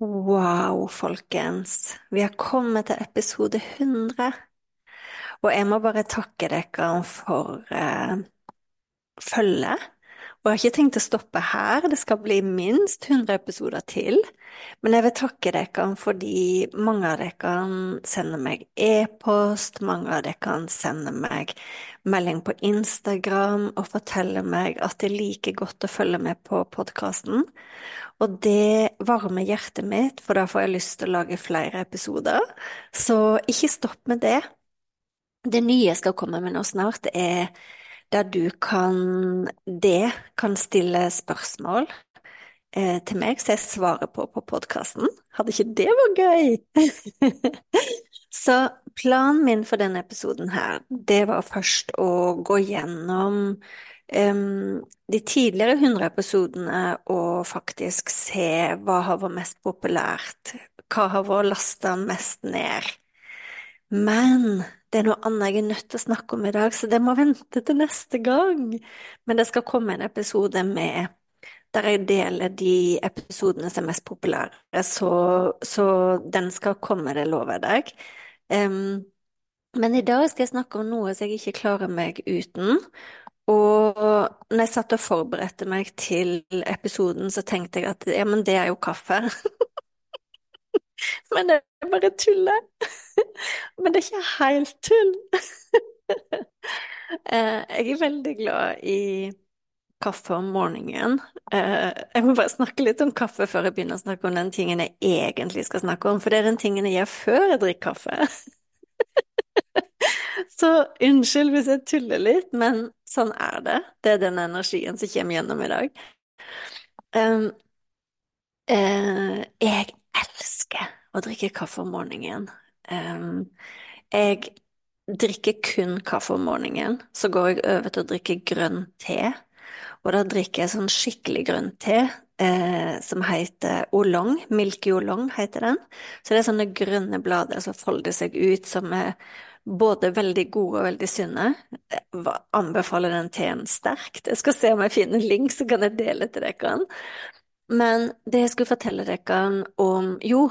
Wow, folkens, vi har kommet til episode 100, og jeg må bare takke dere for uh, følget. Og jeg har ikke tenkt å stoppe her, det skal bli minst 100 episoder til. Men jeg vil takke dere fordi mange av dere sender meg e-post, mange av dere sender meg melding på Instagram og forteller meg at det er like godt å følge med på podkasten. Og det varmer hjertet mitt, for da får jeg lyst til å lage flere episoder. Så ikke stopp med det. Det nye jeg skal komme med nå snart, er der du kan Det kan stille spørsmål eh, til meg, så jeg svarer på på podkasten. Hadde ikke det vært gøy? så planen min for denne episoden her, det var først å gå gjennom um, de tidligere 100 episodene og faktisk se hva har vært mest populært, hva har vært lasta mest ned. Men det er noe annet jeg er nødt til å snakke om i dag, så det må vente til neste gang. Men det skal komme en episode med der jeg deler de episodene som er mest populære, så, så den skal komme, det lover jeg deg. Um, men i dag skal jeg snakke om noe som jeg ikke klarer meg uten. Og når jeg satt og forberedte meg til episoden, så tenkte jeg at ja, men det er jo kaffe. Men det er bare tullet. Men det er ikke helt tull. Eh, jeg er veldig glad i kaffe om morgenen. Eh, jeg må bare snakke litt om kaffe før jeg begynner å snakke om den tingen jeg egentlig skal snakke om, for det er den tingen jeg gjør før jeg drikker kaffe. Så unnskyld hvis jeg tuller litt, men sånn er det. Det er den energien som kommer gjennom i dag. Uh, jeg elsker å drikke kaffe om morgenen. Um, jeg drikker kun kaffe om morgenen. Så går jeg over til å drikke grønn te. Og da drikker jeg sånn skikkelig grønn te eh, som heter olong. Milky olong heter den. Så det er sånne grønne blader som folder seg ut, som er både veldig gode og veldig sunne. Jeg anbefaler den teen sterkt. Jeg skal se om jeg finner en link, så kan jeg dele til dere. Men det jeg skulle fortelle dere om Jo,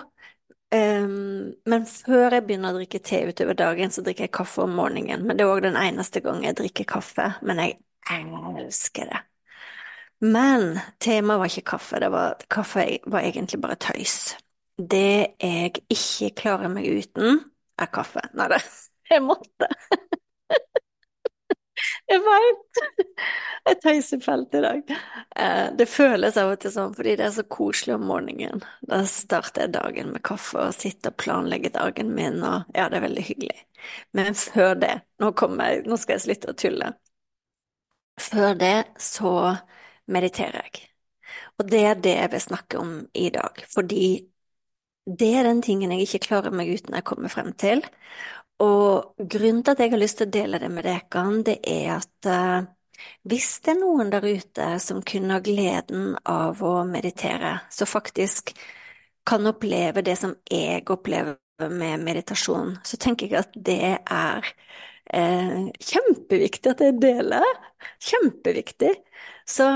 um, men før jeg begynner å drikke te utover dagen, så drikker jeg kaffe om morgenen. Men det er òg den eneste gangen jeg drikker kaffe. Men jeg elsker det. Men temaet var ikke kaffe, det var, kaffe var egentlig bare tøys. Det jeg ikke klarer meg uten, er kaffe. Nei det jeg måtte. Jeg veit! Et tøysefelt i dag. Eh, det føles av og til sånn fordi det er så koselig om morgenen. Da starter jeg dagen med kaffe og sitter og planlegger dagen min, og ja, det er veldig hyggelig. Men før det, nå, jeg, nå skal jeg slutte å tulle. Før det så mediterer jeg. Og det er det jeg vil snakke om i dag, fordi det er den tingen jeg ikke klarer meg uten jeg kommer frem til, og grunnen til at jeg har lyst til å dele det med dere, det er at uh, hvis det er noen der ute som kunne ha gleden av å meditere, så faktisk kan oppleve det som jeg opplever med meditasjon, så tenker jeg at det er uh, kjempeviktig at jeg deler. Kjempeviktig. Så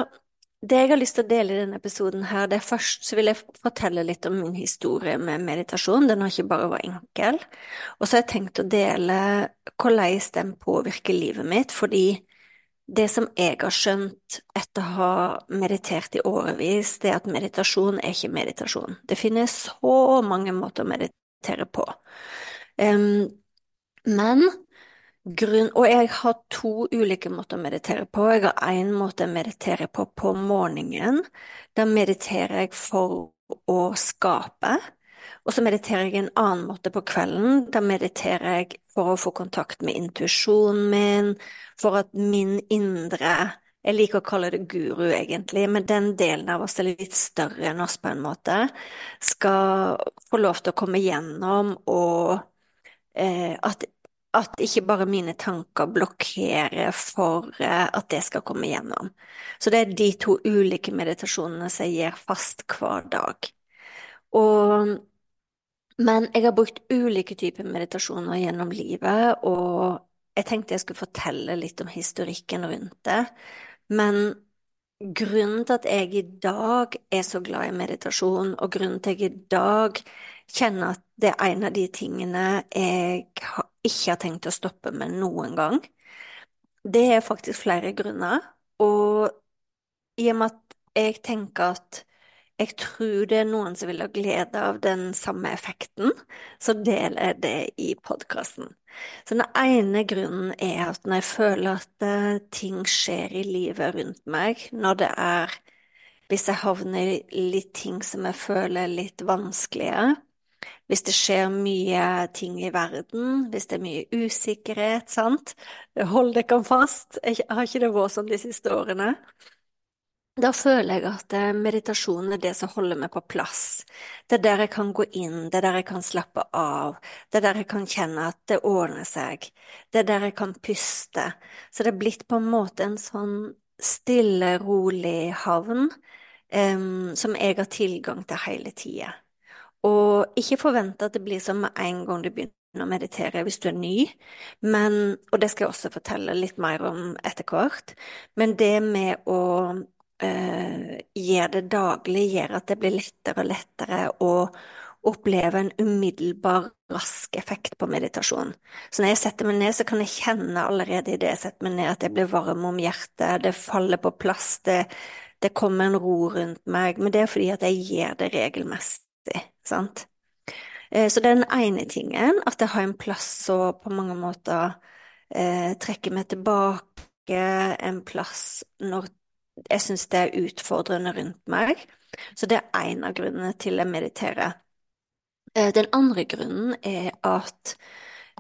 Det jeg har lyst til å dele i denne episoden her, det er først så vil jeg fortelle litt om min historie med meditasjon. Den har ikke bare vært enkel. Og så har jeg tenkt å dele hvordan den påvirker livet mitt, fordi det som jeg har skjønt etter å ha meditert i årevis, det er at meditasjon er ikke meditasjon. Det finnes så mange måter å meditere på. Um, men Grunn, og jeg har to ulike måter å meditere på. Jeg har én måte å meditere på på morgenen. Da mediterer jeg for å skape. Og så mediterer jeg en annen måte på kvelden. Da mediterer jeg for å få kontakt med intuisjonen min, for at min indre Jeg liker å kalle det guru, egentlig, men den delen av oss er litt større enn oss, på en måte, skal få lov til å komme gjennom og eh, at at ikke bare mine tanker blokkerer for eh, at det skal komme gjennom. Så det er de to ulike meditasjonene som jeg gjør fast hver dag. Og, men jeg har brukt ulike typer meditasjoner gjennom livet, og jeg tenkte jeg skulle fortelle litt om historikken rundt det. Men grunnen til at jeg i dag er så glad i meditasjon, og grunnen til at jeg i dag kjenner at det er en av de tingene jeg ikke har tenkt å stoppe med noen gang. Det er faktisk flere grunner, og i og med at jeg tenker at jeg tror det er noen som vil ha glede av den samme effekten, så deler jeg det i podkasten. Så den ene grunnen er at når jeg føler at eh, ting skjer i livet rundt meg, når det er Hvis jeg havner i litt ting som jeg føler er litt vanskelige, hvis det skjer mye ting i verden, hvis det er mye usikkerhet, sant, hold dere fast, jeg har ikke det vært sånn de siste årene? Da føler jeg at meditasjonen er det som holder meg på plass. Det er der jeg kan gå inn, det er der jeg kan slappe av, det er der jeg kan kjenne at det ordner seg, det er der jeg kan puste. Så det er blitt på en måte en sånn stille, rolig havn um, som jeg har tilgang til hele tida. Og ikke forvente at det blir som med en gang du begynner å meditere hvis du er ny, men, og det skal jeg også fortelle litt mer om etter hvert, men det med å eh, gjøre det daglig gjør at det blir lettere og lettere å oppleve en umiddelbar, rask effekt på meditasjon. Så når jeg setter meg ned, så kan jeg kjenne allerede idet jeg setter meg ned, at jeg blir varm om hjertet, det faller på plass, det, det kommer en ro rundt meg, men det er fordi at jeg gjør det regelmessig viktig, sant. Eh, så det er den ene tingen, at jeg har en plass å på mange måter eh, trekke meg tilbake, en plass når jeg syns det er utfordrende rundt meg. Så det er en av grunnene til jeg mediterer. Eh, den andre grunnen er at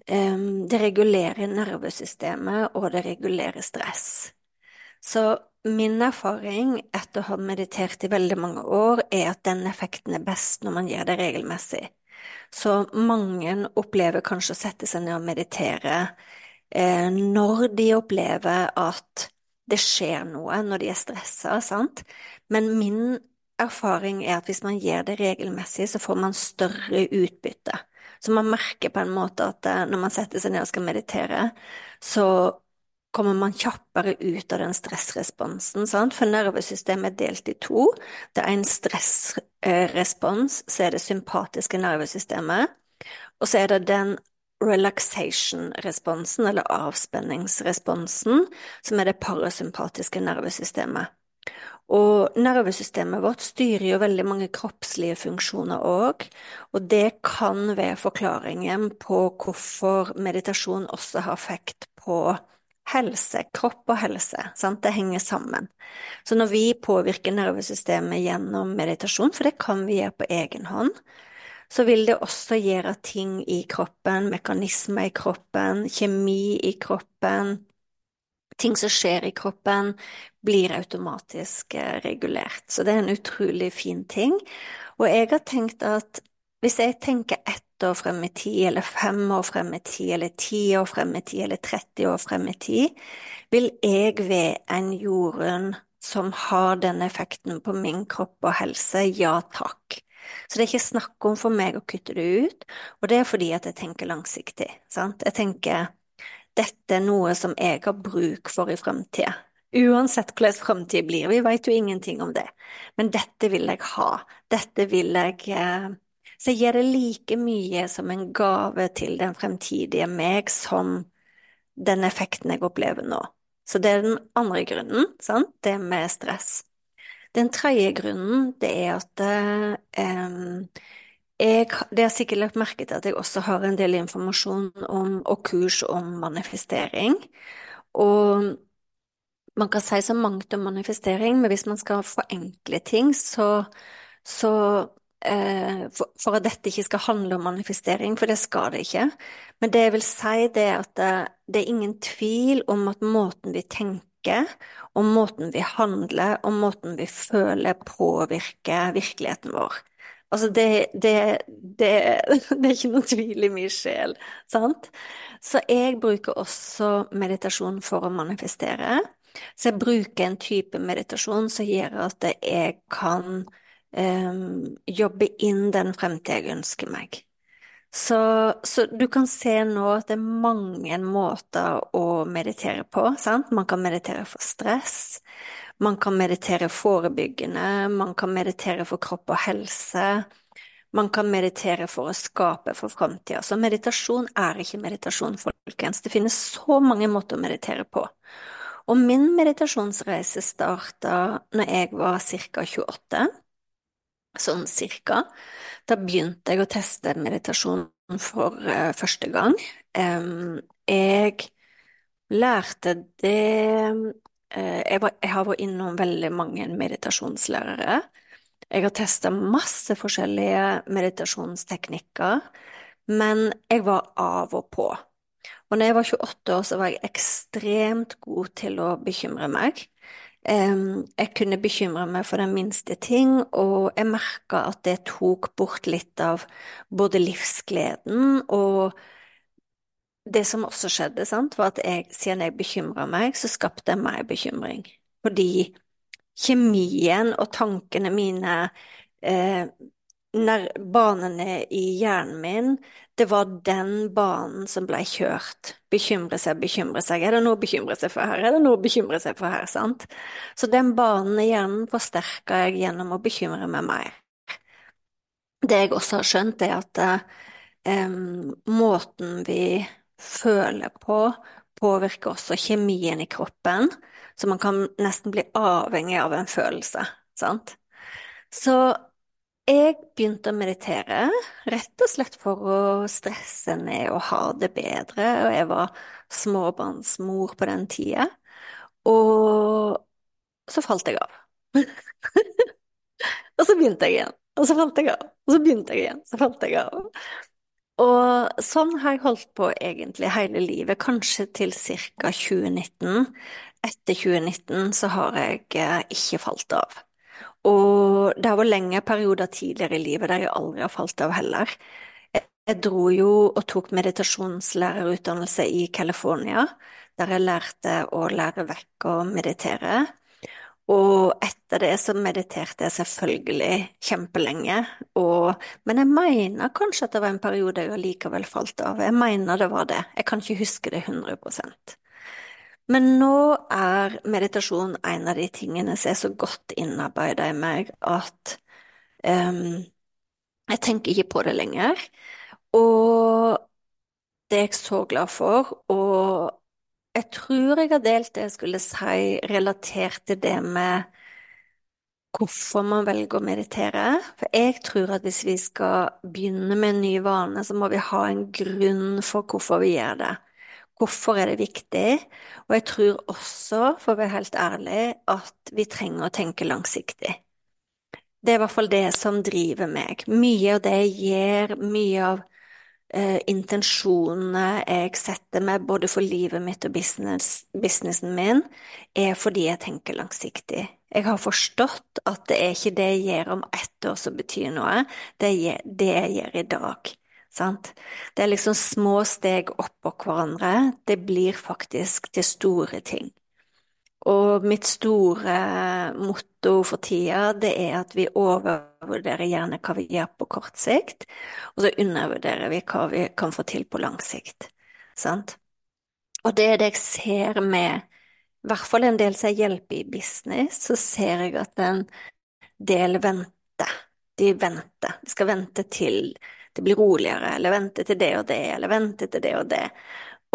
eh, det regulerer nervesystemet, og det regulerer stress. Så Min erfaring etter å ha meditert i veldig mange år, er at den effekten er best når man gjør det regelmessig. Så mange opplever kanskje å sette seg ned og meditere eh, når de opplever at det skjer noe, når de er stressa, sant. Men min erfaring er at hvis man gjør det regelmessig, så får man større utbytte. Så man merker på en måte at eh, når man setter seg ned og skal meditere, så kommer man kjappere ut av den stressresponsen, sant? for nervesystemet er delt i to. Det er en stressrespons, så er det sympatiske nervesystemet, og så er det den relaxation-responsen, eller avspenningsresponsen, som er det parasympatiske nervesystemet. Og nervesystemet vårt styrer jo veldig mange kroppslige funksjoner òg, og det kan være forklaringen på hvorfor meditasjon også har effekt på helse, kropp og helse, sant? det henger sammen. Så når vi påvirker nervesystemet gjennom meditasjon, for det kan vi gjøre på egen hånd, så vil det også gjøre ting i kroppen, mekanismer i kroppen, kjemi i kroppen, ting som skjer i kroppen, blir automatisk eh, regulert. Så det er en utrolig fin ting. Og jeg har tenkt at hvis jeg tenker ett år frem i tid, eller fem år frem i tid, eller ti år frem i tid, eller 30 år frem i tid, vil jeg ved en Jorunn som har den effekten på min kropp og helse, ja takk. Så det er ikke snakk om for meg å kutte det ut, og det er fordi at jeg tenker langsiktig, sant. Jeg tenker dette er noe som jeg har bruk for i framtida. Uansett hvordan framtida blir, vi vet jo ingenting om det. Men dette vil jeg ha. Dette vil jeg eh, Så gir det like mye som en gave til den fremtidige meg som den effekten jeg opplever nå. Så det er den andre grunnen, sant? det med stress. Den tredje grunnen, det er at eh, jeg, det har sikkert lagt merke til at jeg også har en del informasjon om, og kurs om manifestering. Og man kan si så mangt om manifestering, men hvis man skal forenkle ting, så, så for, for, at dette ikke skal handle om manifestering, for det skal det ikke. Men det jeg vil si, det er at det, det er ingen tvil om at måten vi tenker, og måten vi handler, og måten vi føler, påvirker virkeligheten vår. Altså, det, det, det, det, er ikke noen tvil i min sjel, sant? Så jeg bruker også meditasjon for å manifestere. Så jeg bruker en type meditasjon som gjør at jeg kan um, jobbe inn den fremtiden jeg ønsker meg. Så, så, du kan se nå at det er mange måter å meditere på. Sant? Man kan meditere for stress, man kan meditere forebyggende, man kan meditere for kropp og helse. Man kan meditere for å skape for framtida. Så meditasjon er ikke meditasjon, folkens. Det finnes så mange måter å meditere på. Og min meditasjonsreise starta når jeg var ca. 28, sånn cirka. Da begynte jeg å teste meditasjon for uh, første gang. Um, jeg lærte det uh, jeg, var, jeg, har vært innom veldig mange meditasjonslærere. Jeg har testa masse forskjellige meditasjonsteknikker, men jeg var av og på. Og når jeg var 28 år, så var jeg ekstremt god til å bekymre meg. Jeg kunne bekymre meg for den minste ting, og jeg merka at det tok bort litt av både livsgleden og det som også skjedde, sant, var at jeg, siden jeg bekymra meg, så skapte jeg meg bekymring. Fordi kjemien og tankene mine eh, banene i hjernen min, det var den banen som ble kjørt. Bekymre seg, bekymre seg. Er det noe å bekymre seg for her? Er det noe å bekymre seg for her, sant? Så den banen i hjernen forsterka jeg gjennom å bekymre meg mer. Det jeg også har skjønt, er at eh, måten vi føler på, påvirker også kjemien i kroppen, så man kan nesten bli avhengig av en følelse, sant? Så jeg begynte å meditere, rett og slett for å stresse ned og ha det bedre, og jeg var småbarnsmor på den tida, og så falt jeg av. og så begynte jeg igjen, og så falt jeg av, og så begynte jeg igjen, så falt jeg av. Og sånn har jeg holdt på egentlig hele livet, kanskje til ca. 2019. Etter 2019 så har jeg eh, ikke falt av. Og det har vært lenge perioder tidligere i livet der jeg aldri har falt av heller. Jeg dro jo og tok meditasjonslærerutdannelse i California, der jeg lærte å lære vekk å meditere. Og etter det så mediterte jeg selvfølgelig kjempelenge, og, men jeg mener kanskje at det var en periode jeg likevel falt av. Jeg mener det var det, jeg kan ikke huske det 100 men nå er meditasjon en av de tingene som er så godt innarbeida i meg at um, jeg tenker ikke på det lenger. Og det er jeg så glad for. Og jeg tror jeg har delt det jeg skulle si, relatert til det med hvorfor man velger å meditere. For jeg tror at hvis vi skal begynne med en ny vane, så må vi ha en grunn for hvorfor vi gjør det. Hvorfor er det viktig? Og jeg tror også, for å være helt ærlig, at vi trenger å tenke langsiktig. Det er i hvert fall det som driver meg. Mye av det jeg gjør, mye av uh, intensjonene jeg setter meg både for livet mitt og business, businessen min, er fordi jeg tenker langsiktig. Jeg har forstått at det er ikke det jeg gjør om ett år som betyr noe, det er det jeg gjør i dag. Sant? Det er liksom små steg oppå hverandre. Det blir faktisk til store ting. Og mitt store motto for tida, det er at vi overvurderer gjerne hva vi gjør på kort sikt, og så undervurderer vi hva vi kan få til på lang sikt. Sant? Og det er det jeg ser med i hvert fall en del som hjelper i business, så ser jeg at en del venter. De venter. De skal vente til det blir roligere, eller vente til det og det, eller vente til det og det.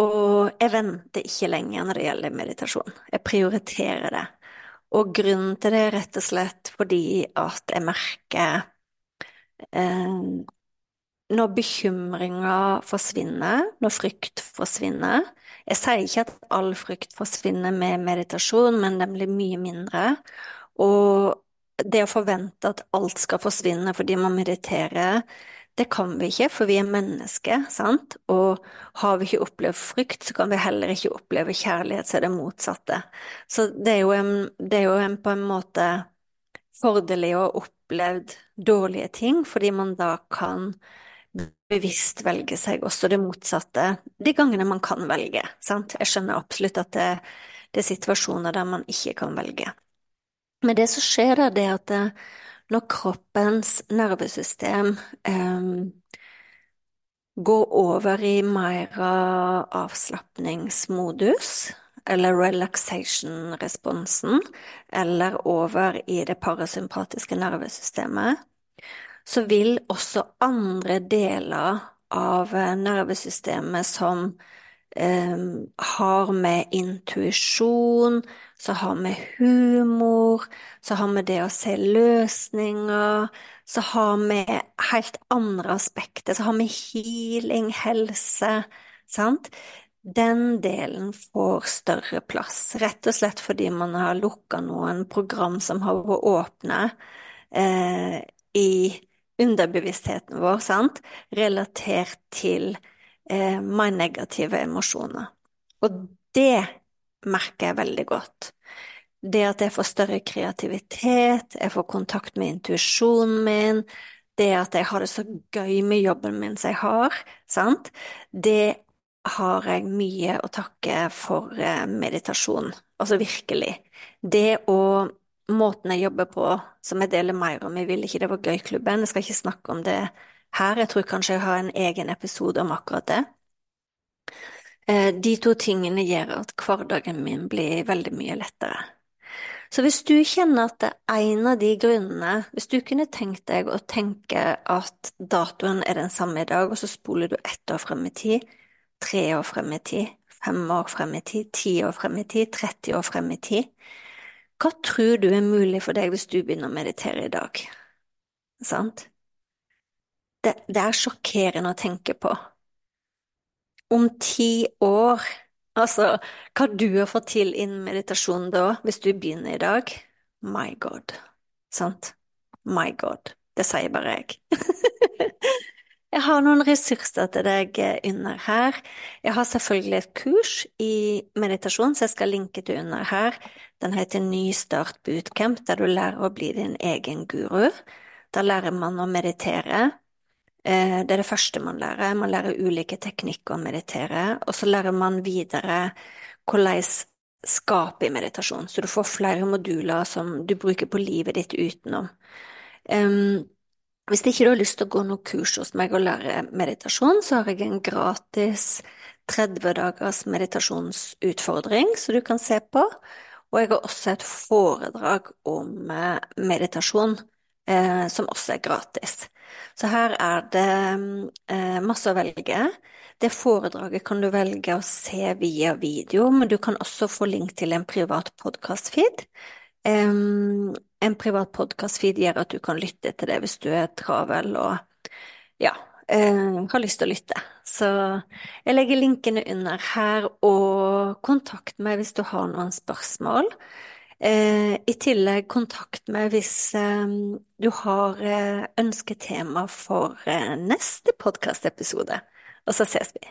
Og jeg venter ikke lenger når det gjelder meditasjon. Jeg prioriterer det. Og grunnen til det er rett og slett fordi at jeg merker eh, når bekymringer forsvinner, når frykt forsvinner Jeg sier ikke at all frykt forsvinner med meditasjon, men den blir mye mindre. Og det å forvente at alt skal forsvinne fordi man mediterer, det kan vi ikke, for vi er mennesker, sant? Og har vi ikke opplevd frykt, så kan vi heller ikke oppleve kjærlighet, så er det motsatte. Så det er jo en, er jo en på en måte fordelig å ha opplevd dårlige ting, fordi man da kan bevisst velge seg også det motsatte de gangene man kan velge. Sant? Jeg skjønner absolutt at det, det, er situasjoner der man ikke kan velge. Men det som skjer, er det at det, når kroppens nervesystem eh, går over i mer avslapningsmodus, eller relaxation-responsen, eller over i det parasympatiske nervesystemet, så vil også andre deler av eh, nervesystemet som eh, har med intuisjon, så har med humor, så har med det å se løsninger, så har med helt andre aspekter, så har med healing, helse, sant? Den delen får større plass, rett og slett fordi man har lukka noen program som har vært åpne eh, i underbevisstheten vår, sant, relatert til eh, my negative emosjoner. Og det merker jeg veldig godt. Det at jeg får større kreativitet, jeg får kontakt med intuisjonen min, det at jeg har det så gøy med jobben min som jeg har, sant, det har jeg mye å takke for eh, meditasjon, altså virkelig. Det og måten jeg jobber på, som jeg deler mer om i Vil ikke det var gøy-klubben. Jeg skal ikke snakke om det her, jeg tror kanskje jeg har en egen episode om akkurat det. Eh, de to tingene gjør at hverdagen min blir veldig mye lettere. Så hvis du kjenner at det er en av de grunnene, hvis du kunne tenkt deg å tenke at datoen er den samme i dag, og så spoler du ett år frem i tid, tre år frem i tid, fem år frem i tid, ti år frem i tid, 30 år frem i tid, hva tror du er mulig for deg hvis du begynner å meditere i dag? Sant? Det, det er sjokkerende å tenke på. Om ti år, altså hva du har fått til innen meditasjon da, hvis du begynner i dag, my god, sant? My god. Det sier bare jeg. Jeg har noen ressurser til deg under her. Jeg har selvfølgelig et kurs i meditasjon, så jeg skal linke til under her. Den heter Nystart bootcamp, der du lærer å bli din egen guru. Da lærer man å meditere. Eh, det er det første man lærer. Man lærer ulike teknikker å meditere, og så lærer man videre hvordan skape i meditasjon, så du får flere moduler som du bruker på livet ditt utenom. Um, hvis ikke du har lyst til å gå noe kurs hos meg og lære meditasjon, så har jeg en gratis 30 dagers meditasjonsutfordring som du kan se på, og jeg har også et foredrag om eh, meditasjon eh, som også er gratis. Så her er det eh, masse å velge. Det foredraget kan du velge å se via video, men du kan også få link til en privat podkast-feed. Um, en privat podkast-feed gjør at du kan lytte til det hvis du er travel og ja, um, har lyst til å lytte. Så jeg legger linkene under her, og kontakt meg hvis du har noen spørsmål. Uh, I tillegg kontakt meg hvis eh, du har eh, ønsketema for neste podkastepisode, og så ses vi.